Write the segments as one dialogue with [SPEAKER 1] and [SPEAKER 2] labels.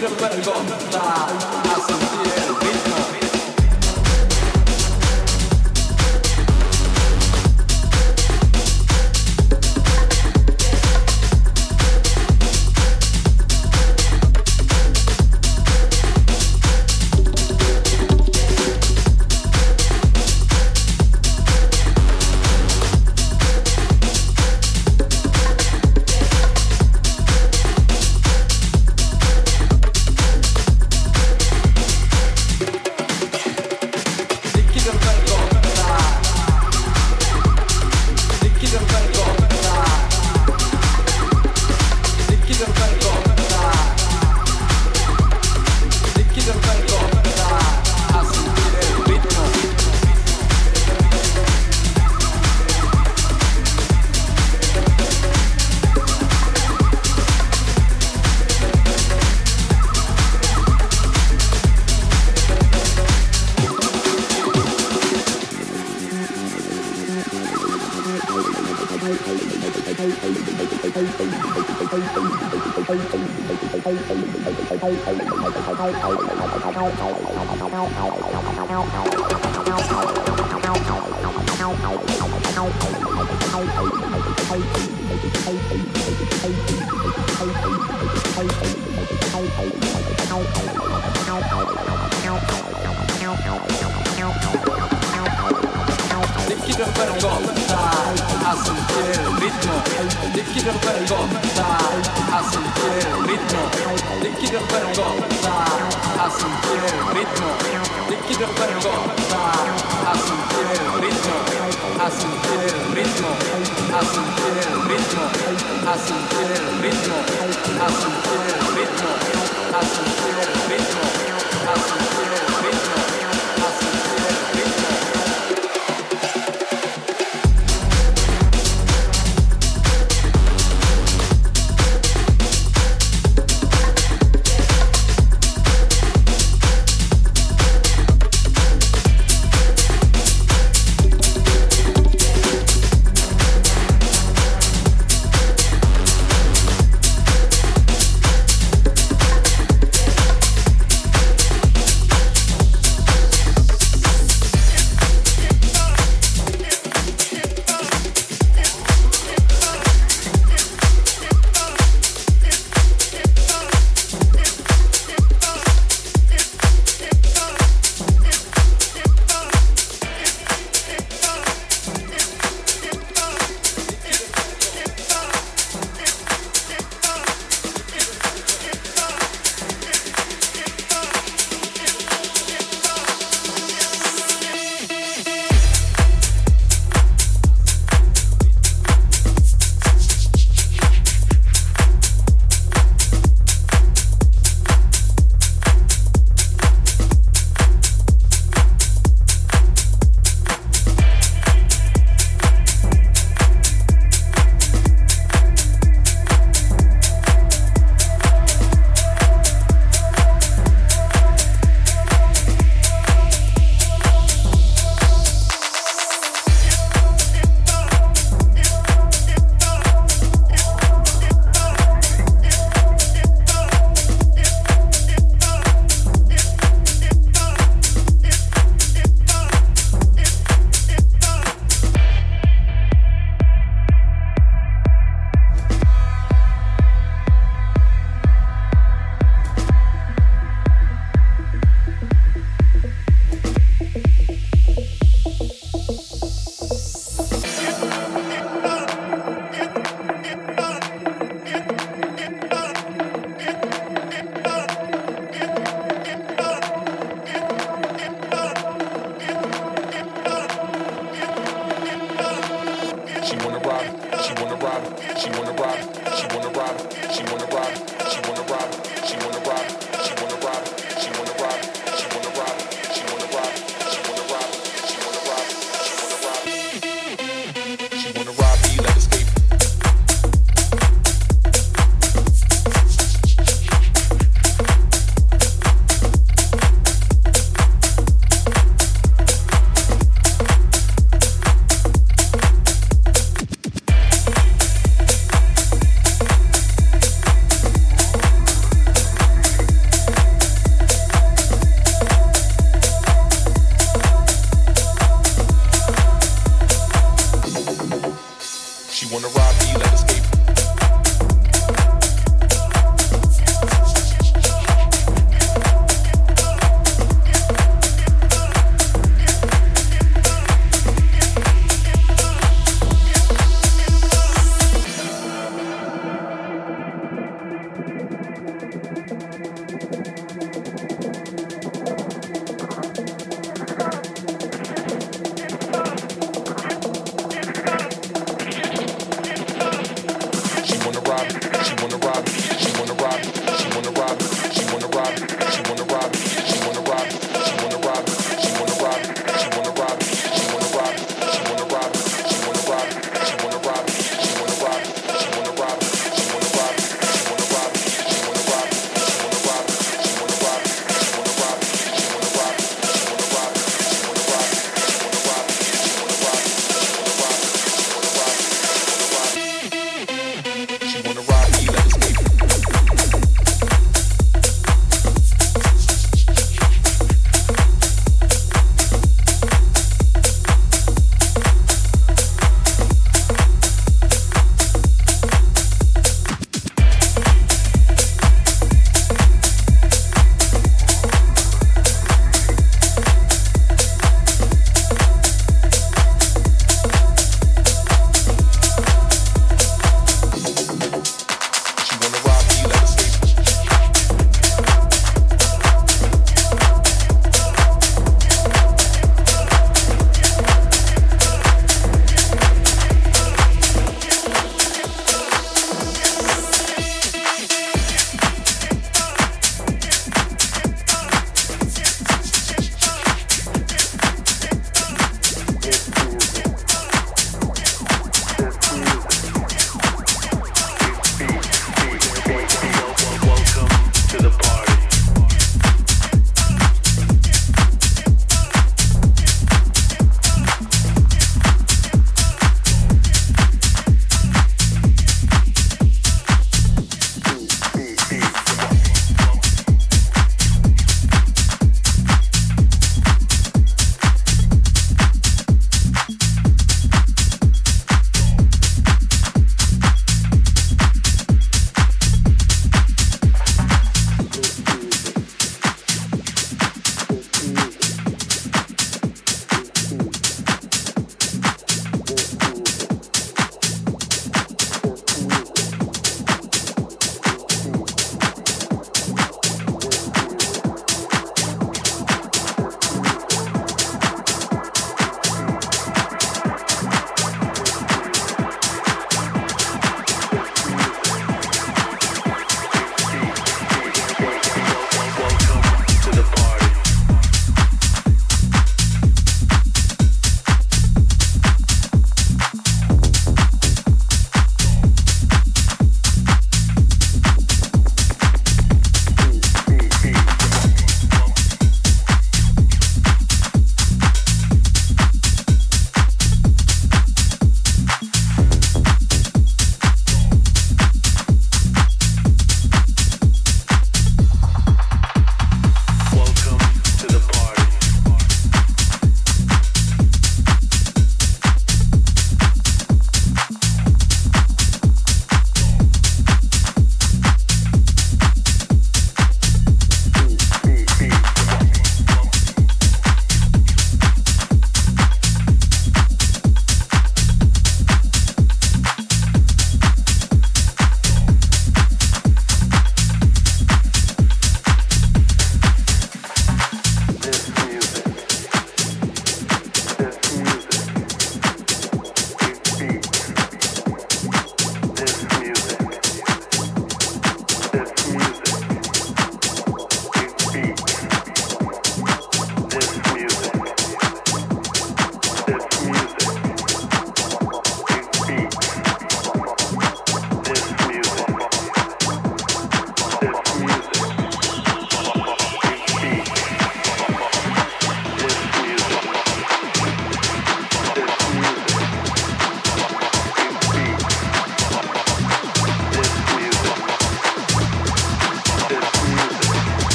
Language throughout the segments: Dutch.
[SPEAKER 1] 이름을 걷다. Hey, hey, hey. gota a sentir el ritmo. Te quiero ver gota ritmo.
[SPEAKER 2] Te quiero ver gota ritmo. A
[SPEAKER 3] ritmo. A ritmo. A ritmo. A ritmo. A ritmo. A ritmo.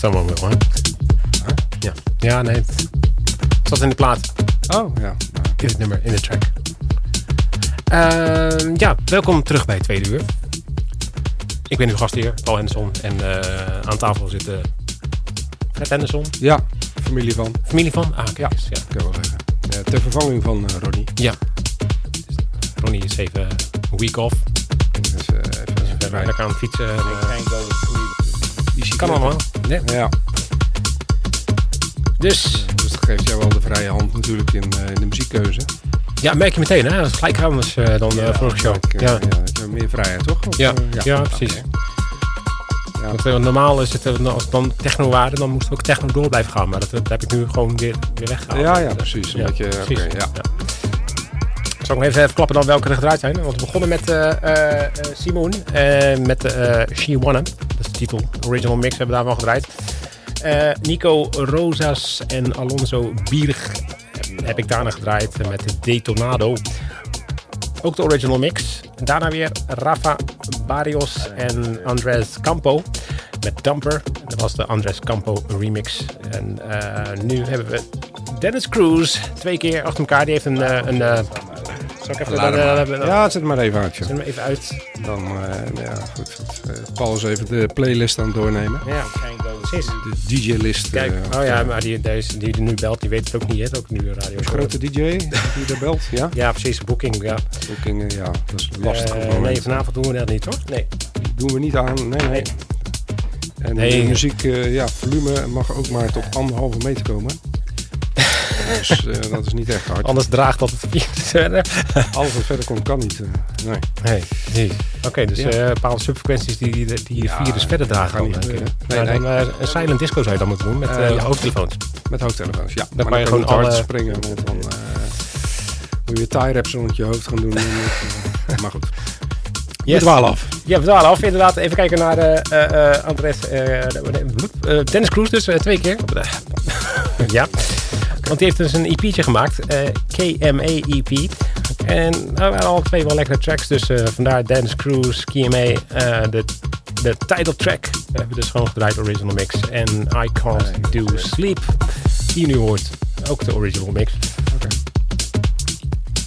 [SPEAKER 2] Someone will, hè? Ja. Ja, nee. Het zat in de plaat.
[SPEAKER 4] Oh, ja.
[SPEAKER 2] In het nummer, in de track. Ehm, ja, welkom terug bij Tweede Uur. Ik ben uw gastheer, Paul Henderson. En eh, aan tafel zit uh, Fred Henderson.
[SPEAKER 4] Ja, familie van.
[SPEAKER 2] Familie van? Ah, kijk eens, ja.
[SPEAKER 4] Kan ik wel zeggen. Ja, ter vervanging van uh, Ronnie.
[SPEAKER 2] Ja. Ronnie is even een week off.
[SPEAKER 4] Dus, uh, even,
[SPEAKER 2] Even lekker aan het fietsen. en,
[SPEAKER 1] I
[SPEAKER 2] eh,
[SPEAKER 1] can't go to sleep.
[SPEAKER 4] die ziet
[SPEAKER 2] kan allemaal. Nee.
[SPEAKER 4] Ja,
[SPEAKER 2] Dus,
[SPEAKER 4] dus dat geeft jou wel de vrije hand natuurlijk in, eh, in de muziekkeuze.
[SPEAKER 2] ja, merk je meteen, hè? Dat is gelijk anders eh, dan de vorige show.
[SPEAKER 4] Ik, eh,
[SPEAKER 2] Ja.
[SPEAKER 4] ja. meer vrijheid, toch? Of,
[SPEAKER 2] Ja,
[SPEAKER 4] eh,
[SPEAKER 2] ja, precies.
[SPEAKER 4] Ja.
[SPEAKER 2] Want, eh, normaal is het, eh, als het dan techno waren, dan moest ook techno door blijven gaan. Maar dat, dat heb ik nu gewoon weer, weer weggehaald.
[SPEAKER 4] Ja, ja, precies.
[SPEAKER 2] Ja,
[SPEAKER 4] Omdat je,
[SPEAKER 2] precies.
[SPEAKER 4] oké, ja.
[SPEAKER 2] Zal ik nog even, klappen dan welke er gedraaid zijn? Want we begonnen met eh eh, eh, Simon, eh, met eh She Wanna. Titel. Original mix hebben we daarvan gedraaid. Eh, Nico Rosas en Alonso Bierg heb ik daarna gedraaid met de Detonado. Ook de original mix. Daarna weer Rafa Barrios en Andres Campo met Dumper. Dat was de Andres Campo remix. En eh, nu hebben we Dennis Cruz twee keer achter elkaar. Die heeft een... eh, een zal ik even... Eh,
[SPEAKER 4] Ja, zet maar even uit. joh.
[SPEAKER 2] Zet hem even uit.
[SPEAKER 4] Dan, ja, goed. Eh, Paul is even de playlist aan het doornemen.
[SPEAKER 2] Ja,
[SPEAKER 1] to
[SPEAKER 2] precies.
[SPEAKER 4] De DJ-list.
[SPEAKER 2] Kijk,
[SPEAKER 4] eh,
[SPEAKER 2] oh ja, maar die, deze, die er nu belt, die weet het ook niet. Het ook nu een radio.
[SPEAKER 4] Een grote DJ die daar belt, ja?
[SPEAKER 2] Ja, precies. Booking, ja.
[SPEAKER 4] Boekingen, ja, dat is lastig.
[SPEAKER 2] Eh, nee, vanavond doen we dat niet, hoor. Nee.
[SPEAKER 4] doen we niet aan. Nee, nee. En
[SPEAKER 2] Nee.
[SPEAKER 4] de muziek, eh, ja, volume mag ook maar tot anderhalve meter komen. Dus eh, dat is niet echt hard.
[SPEAKER 2] Anders draagt dat het virus verder.
[SPEAKER 4] Alles wat verder komt kan niet. eh, nee.
[SPEAKER 2] Nee, nee. Oké, dus
[SPEAKER 4] Ja.
[SPEAKER 2] eh, bepaalde subfrequenties die, die, die
[SPEAKER 4] Ja,
[SPEAKER 2] virus verder dragen.
[SPEAKER 4] niet
[SPEAKER 2] eh,
[SPEAKER 4] Nee,
[SPEAKER 2] nou,
[SPEAKER 4] nee.
[SPEAKER 2] dan, een silent disco zou je dan moeten doen met
[SPEAKER 4] ja.
[SPEAKER 2] hoofdtelefoons.
[SPEAKER 4] Met hoofdtelefoons, ja.
[SPEAKER 2] Dan
[SPEAKER 4] maar
[SPEAKER 2] kan je gewoon
[SPEAKER 4] kan je hard
[SPEAKER 2] alle-
[SPEAKER 4] springen. Want dan moet je tie raps rond je hoofd gaan doen. maar goed.
[SPEAKER 2] Yes.
[SPEAKER 4] We dwalen af.
[SPEAKER 2] Ja, we dwalen af. Inderdaad, even kijken naar Andres. Dennis Cruz dus, twee keer. ja. Want die heeft dus een EP'tje gemaakt. eh, KMA EP. En nou, waren alle twee wel lekkere tracks. Dus eh, vandaar Dennis Cruz, KMA. eh, de, de title track. We hebben dus gewoon gedraaid, original mix. En I Can't Do Sleep. Die je nu hoort. Ook de original mix.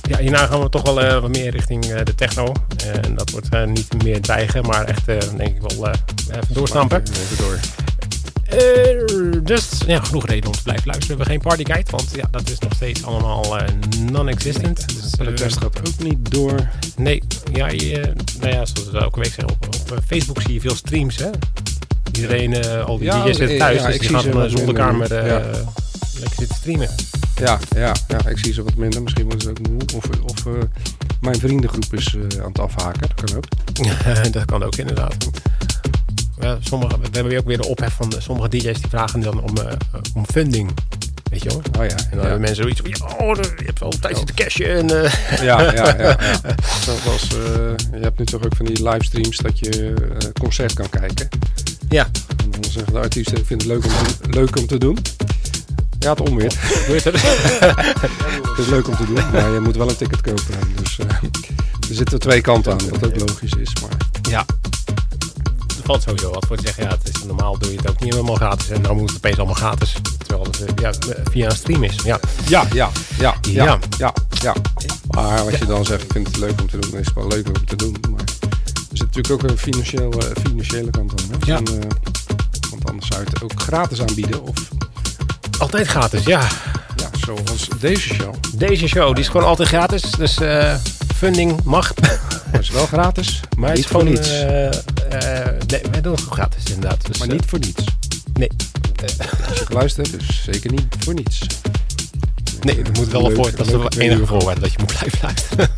[SPEAKER 2] Ja, hierna gaan we toch wel wat meer richting de techno. En dat wordt niet meer dreigen, maar echt, denk ik wel, even doorstampen.
[SPEAKER 4] Even door.
[SPEAKER 2] Eh, dus ja, genoeg reden om te blijven luisteren. We hebben geen partykite, want ja, dat is nog steeds allemaal eh, non-existent. Dus,
[SPEAKER 4] De test gaat ook niet door.
[SPEAKER 2] nee, ja, je, eh, nou ja, zoals we elke week zeggen, op, op Facebook zie je veel streams, hè? Iedereen, al die
[SPEAKER 4] Ja,
[SPEAKER 2] DJ's zitten thuis,
[SPEAKER 4] ja,
[SPEAKER 2] dus
[SPEAKER 4] ik
[SPEAKER 2] die
[SPEAKER 4] zie
[SPEAKER 2] gaan eh,
[SPEAKER 4] Ja.
[SPEAKER 2] lekker zitten streamen.
[SPEAKER 4] Ja, ja, ja, ik zie ze wat minder. Misschien worden ze ook moe. Of, of mijn vriendengroep is aan het afhaken. Dat kan ook.
[SPEAKER 2] dat kan ook inderdaad. Ja, sommige, we hebben weer ook weer de ophef van sommige DJ's die vragen dan om, eh, om funding. Weet je hoor.
[SPEAKER 4] Oh ja.
[SPEAKER 2] En dan
[SPEAKER 4] ja.
[SPEAKER 2] hebben mensen zoiets van, oh, je hebt wel tijd zitten cashen. En, eh,
[SPEAKER 4] Ja, ja, ja. ja. Zoals, je hebt nu toch ook van die livestreams dat je concert kan kijken.
[SPEAKER 2] ja,
[SPEAKER 4] En dan zeggen de artiesten, ik vind het leuk om leuk om te doen. Ja, het onweer.
[SPEAKER 2] het?
[SPEAKER 4] Het is leuk om te doen, maar je moet wel een ticket kopen. Dus er zitten twee kanten aan, wat ook logisch is. Maar
[SPEAKER 2] ja. Er valt sowieso wat voor te zeggen. Ja, het is, normaal doe je het ook niet helemaal gratis. En dan moet het opeens allemaal gratis. Terwijl het eh, ja, via een stream is. Ja,
[SPEAKER 4] ja, ja, ja,
[SPEAKER 2] Ja.
[SPEAKER 4] ja, ja, ja. Maar als je dan zegt, ik vind het leuk om te doen, is het wel leuk om te doen. Maar er zit natuurlijk ook een financiële, financiële kant aan. Hè?
[SPEAKER 2] Ja.
[SPEAKER 4] Eh, want anders zou je het ook gratis aanbieden. Of
[SPEAKER 2] altijd gratis, ja.
[SPEAKER 4] Zoals deze show.
[SPEAKER 2] Deze show, die is gewoon altijd gratis. Dus eh, funding mag.
[SPEAKER 4] Het is wel gratis, maar niet
[SPEAKER 2] is
[SPEAKER 4] voor
[SPEAKER 2] gewoon...
[SPEAKER 4] niets.
[SPEAKER 2] eh, eh, nee, wij doen het gewoon gratis inderdaad. Dus,
[SPEAKER 4] maar
[SPEAKER 2] eh,
[SPEAKER 4] niet voor niets.
[SPEAKER 2] nee.
[SPEAKER 4] Als je geluisterd hebt, dus zeker niet voor niets.
[SPEAKER 2] Nee, er moet wel een
[SPEAKER 4] Leuk-
[SPEAKER 2] voor, dat is
[SPEAKER 4] twee
[SPEAKER 2] enige voorwaarde dat je moet blijven luisteren.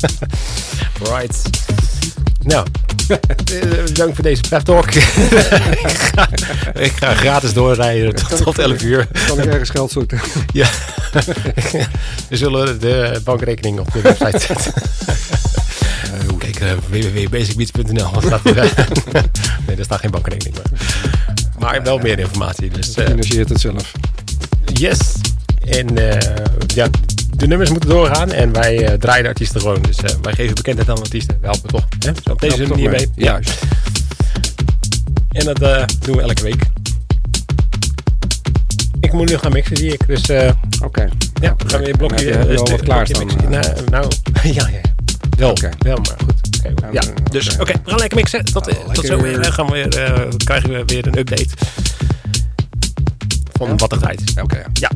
[SPEAKER 2] right. Nou, eh, bedankt voor deze pep talk. ik, ga, ik ga gratis doorrijden tot, tot 11 uur.
[SPEAKER 4] Kan ik ergens geld zoeken?
[SPEAKER 2] Ja. We zullen de bankrekening op de website zetten.
[SPEAKER 4] Uh,
[SPEAKER 2] Kijk, uh, www.basicbeats.nl. staat er, nee, er staat geen bankrekening. Maar, maar wel meer informatie. Dus,
[SPEAKER 4] uh, financiert het zelf.
[SPEAKER 2] Yes. En ja, de nummers moeten doorgaan en wij draaien de artiesten gewoon. Dus wij geven bekendheid aan de artiesten. We helpen toch. Hè? Zo op deze manier mee.
[SPEAKER 4] Ja. Juist.
[SPEAKER 2] En dat doen we elke week. Ik moet nu gaan mixen, zie ik. Dus
[SPEAKER 4] oké. Okay.
[SPEAKER 2] Ja, we gaan weer blokje.
[SPEAKER 4] Al wat klaarstaan?
[SPEAKER 2] Nou, nou, ja, ja. Wel, okay. wel, maar goed. Okay, ja, dus oké, we gaan lekker mixen. Tot, oh, tot zo weer. gaan we weer, krijgen we weer een update van ja? wat er tijd is.
[SPEAKER 4] Oké.
[SPEAKER 2] Ja.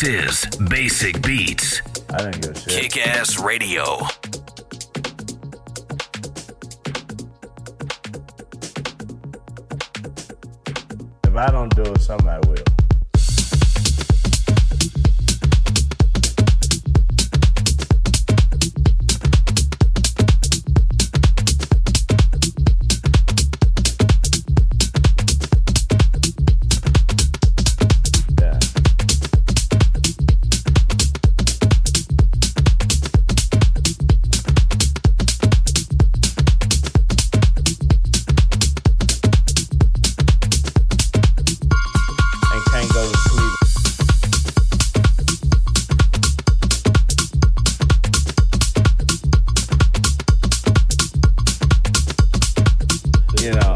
[SPEAKER 3] This is Basic Beats.
[SPEAKER 1] I don't give a shit.
[SPEAKER 3] Kick Ass Radio.
[SPEAKER 1] you know.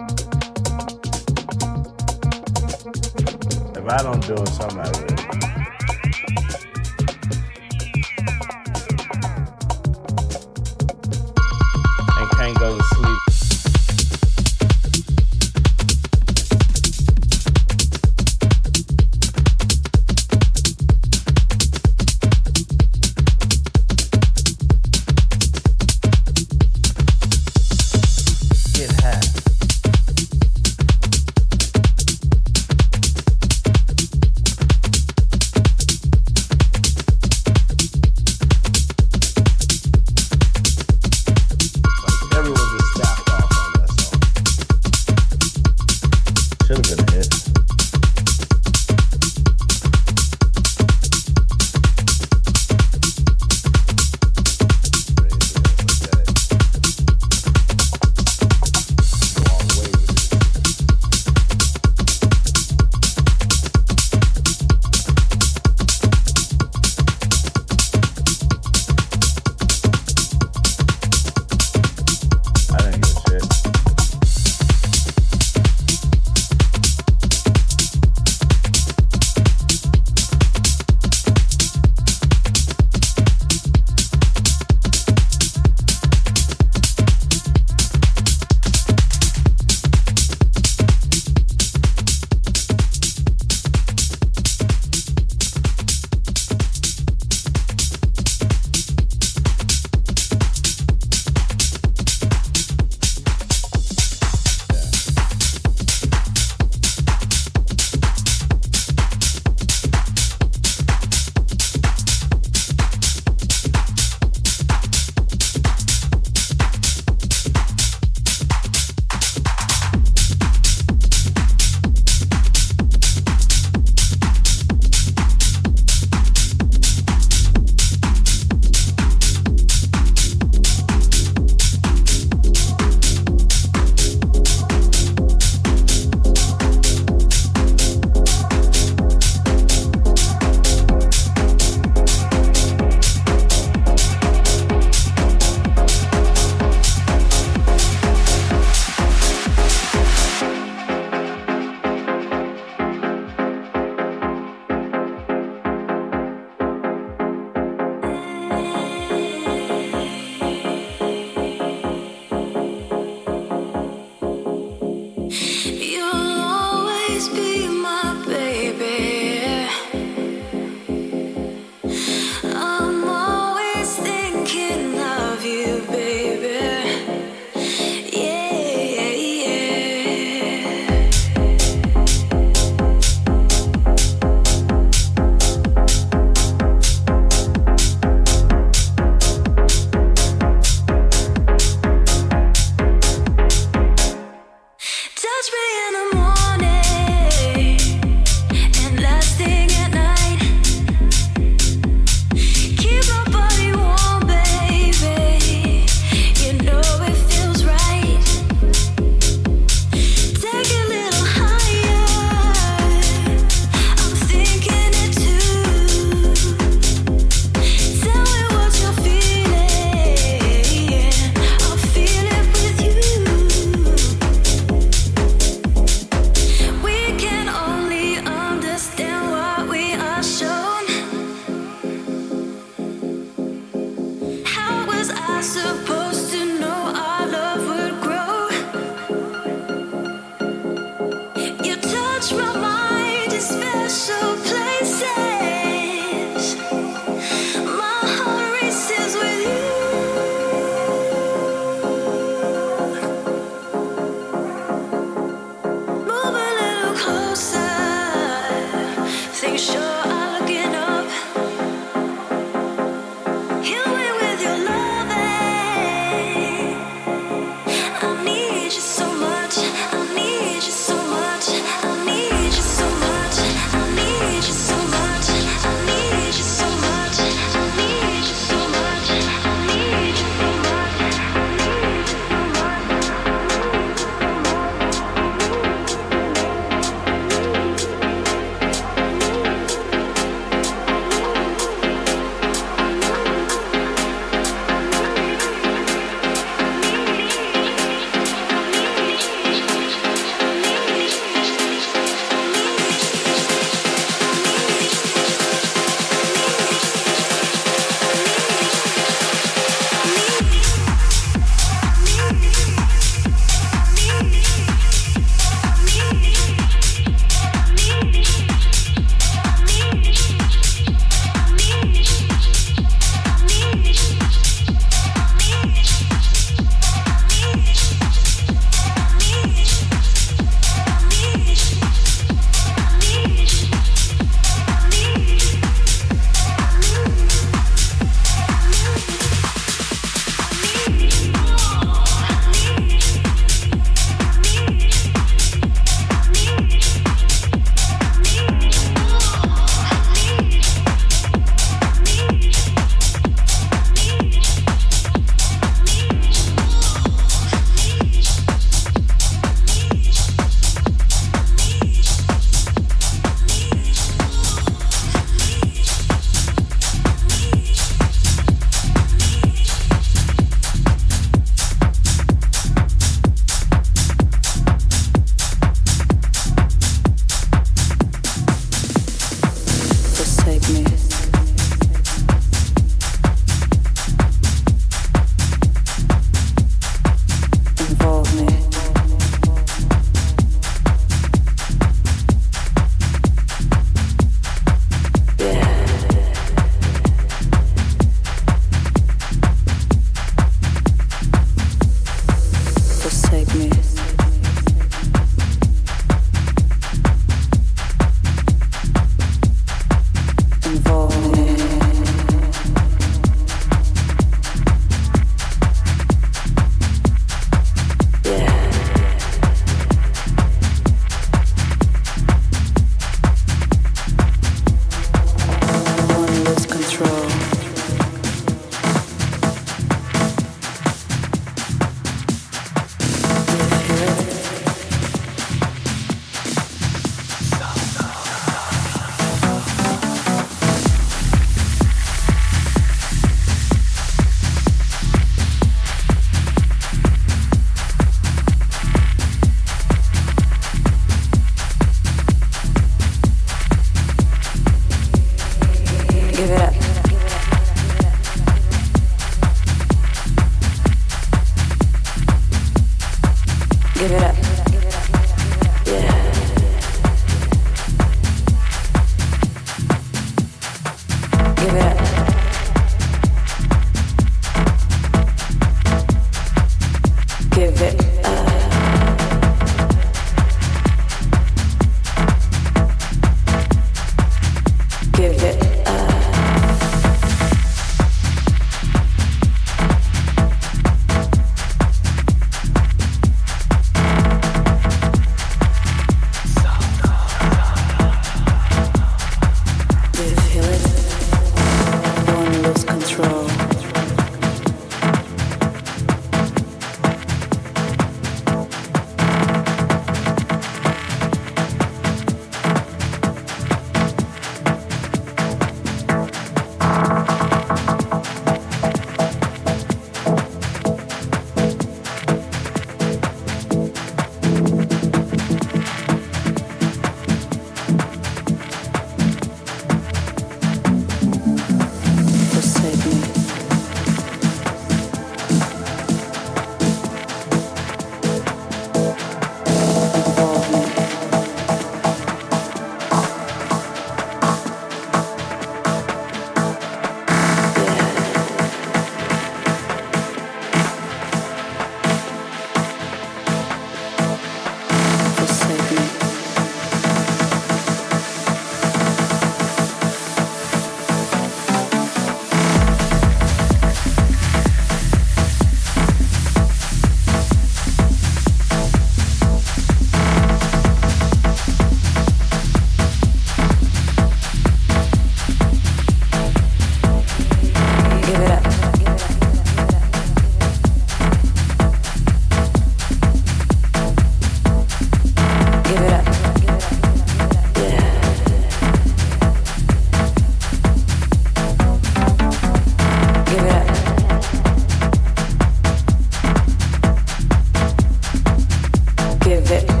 [SPEAKER 1] it.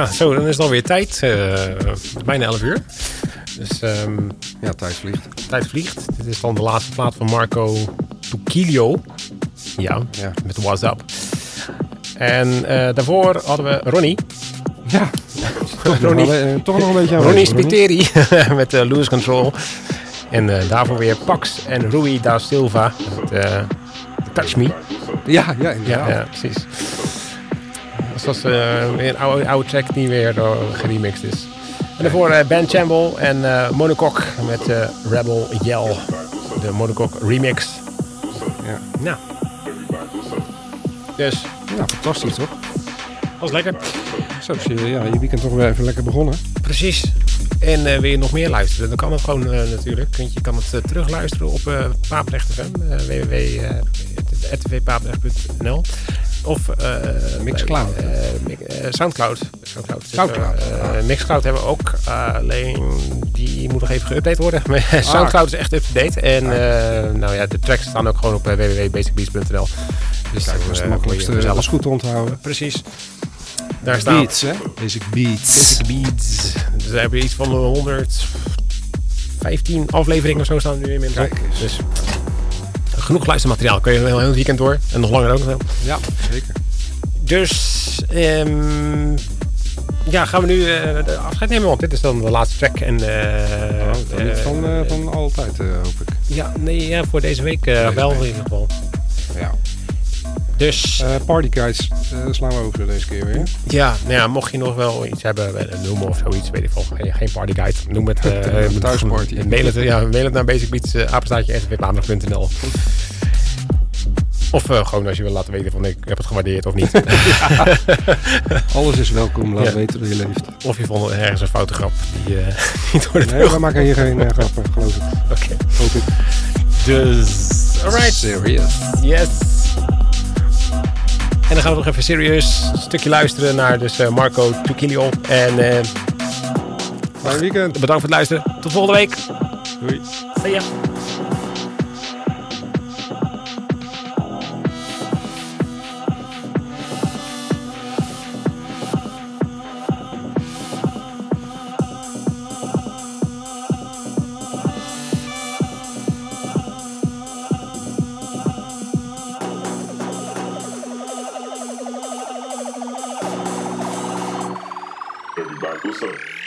[SPEAKER 2] Ja, zo, dan is het alweer tijd. eh, bijna 11 uur. Dus ehm,
[SPEAKER 4] Ja, tijd vliegt.
[SPEAKER 2] tijd vliegt. Dit is dan de laatste plaat van Marco Tucilio. Ja,
[SPEAKER 4] Ja.
[SPEAKER 2] met What's Up. En eh, daarvoor hadden we Ronnie.
[SPEAKER 4] Ja. Toch, nog,
[SPEAKER 2] Ronnie,
[SPEAKER 4] wel, eh, toch nog een beetje aan
[SPEAKER 2] Ronnie Spiteri met eh, Lose Control. En eh, daarvoor weer Pax en Rui da Silva met eh, Touch Me.
[SPEAKER 4] Ja, ja,
[SPEAKER 2] Ja,
[SPEAKER 4] inderdaad.
[SPEAKER 2] ja precies. Dus dat is eh, weer een oude, oude track die weer door geremixed is. En daarvoor eh, Ben Chamble en eh Monocoque met eh, Rebel Yell. De Monocoque remix.
[SPEAKER 4] Ja.
[SPEAKER 2] Nou. Dus,
[SPEAKER 4] Ja, fantastisch toch?
[SPEAKER 2] was lekker.
[SPEAKER 4] Zo is je, ja, je weekend toch weer even lekker begonnen.
[SPEAKER 2] Precies. En eh, wil je nog meer luisteren? Dan kan het gewoon eh, natuurlijk. Want je kan het eh, terugluisteren op uh, FM. Uh, www.rtvpapendrecht.nl Of uh,
[SPEAKER 4] Mixcloud.
[SPEAKER 2] Mi- uh, Soundcloud. Soundcloud.
[SPEAKER 4] Soundcloud.
[SPEAKER 2] Mixcloud hebben we ook. alleen die moet nog even geüpdate worden. Maar Soundcloud is echt up-to-date. En uh, nou ja, de tracks staan ook gewoon op www.basicbeats.nl. Dus
[SPEAKER 4] Kijk, dat is het makkelijkste.
[SPEAKER 2] je
[SPEAKER 4] Alles goed te onthouden.
[SPEAKER 2] Precies. Daar staan
[SPEAKER 4] Beats, hè? Basic Beats.
[SPEAKER 2] Basic Beats. Dus we hebben iets van 115 afleveringen of zo staan er nu inmiddels.
[SPEAKER 4] Kijk eens.
[SPEAKER 2] Dus genoeg luistermateriaal. Kun je heel heel weekend door. En nog langer ook nog wel.
[SPEAKER 4] Ja, zeker.
[SPEAKER 2] Dus ehm, ja, gaan we nu eh, de afscheid nemen. Want dit is dan de laatste track. En, uh,
[SPEAKER 4] Oh, niet van, van altijd, hoop ik.
[SPEAKER 2] Ja, nee, ja, voor deze week
[SPEAKER 4] Deze
[SPEAKER 2] wel
[SPEAKER 4] week.
[SPEAKER 2] in ieder geval.
[SPEAKER 4] Ja.
[SPEAKER 2] Dus
[SPEAKER 4] Uh, party guides uh, slaan we over deze keer weer.
[SPEAKER 2] ja, nou ja, mocht je nog wel iets hebben, eh, noemen of zoiets, weet ik veel. Geen, geen party guide. Noem het. Uh,
[SPEAKER 4] Thuisparty.
[SPEAKER 2] Mail het, ja, mail het naar basicbeats, apenstaatje, rtvpamelig.nl. Of uh, gewoon als je wil laten weten van ik heb het gewaardeerd of niet.
[SPEAKER 4] Alles is welkom, laat
[SPEAKER 2] Ja.
[SPEAKER 4] weten dat je leeft.
[SPEAKER 2] of je vond ergens een foute grap die uh, niet door de
[SPEAKER 4] Nee, we maken hier geen uh, grappen, geloof ik.
[SPEAKER 2] Oké.
[SPEAKER 4] Hoop ik.
[SPEAKER 2] Dus, alright.
[SPEAKER 4] Serious.
[SPEAKER 2] Yes. En dan gaan we nog even serieus een stukje luisteren naar dus uh, Marco Tucilio. En uh,
[SPEAKER 4] Fijn weekend.
[SPEAKER 2] bedankt voor het luisteren. Tot volgende week.
[SPEAKER 4] Doei.
[SPEAKER 2] See ya.
[SPEAKER 3] Russo.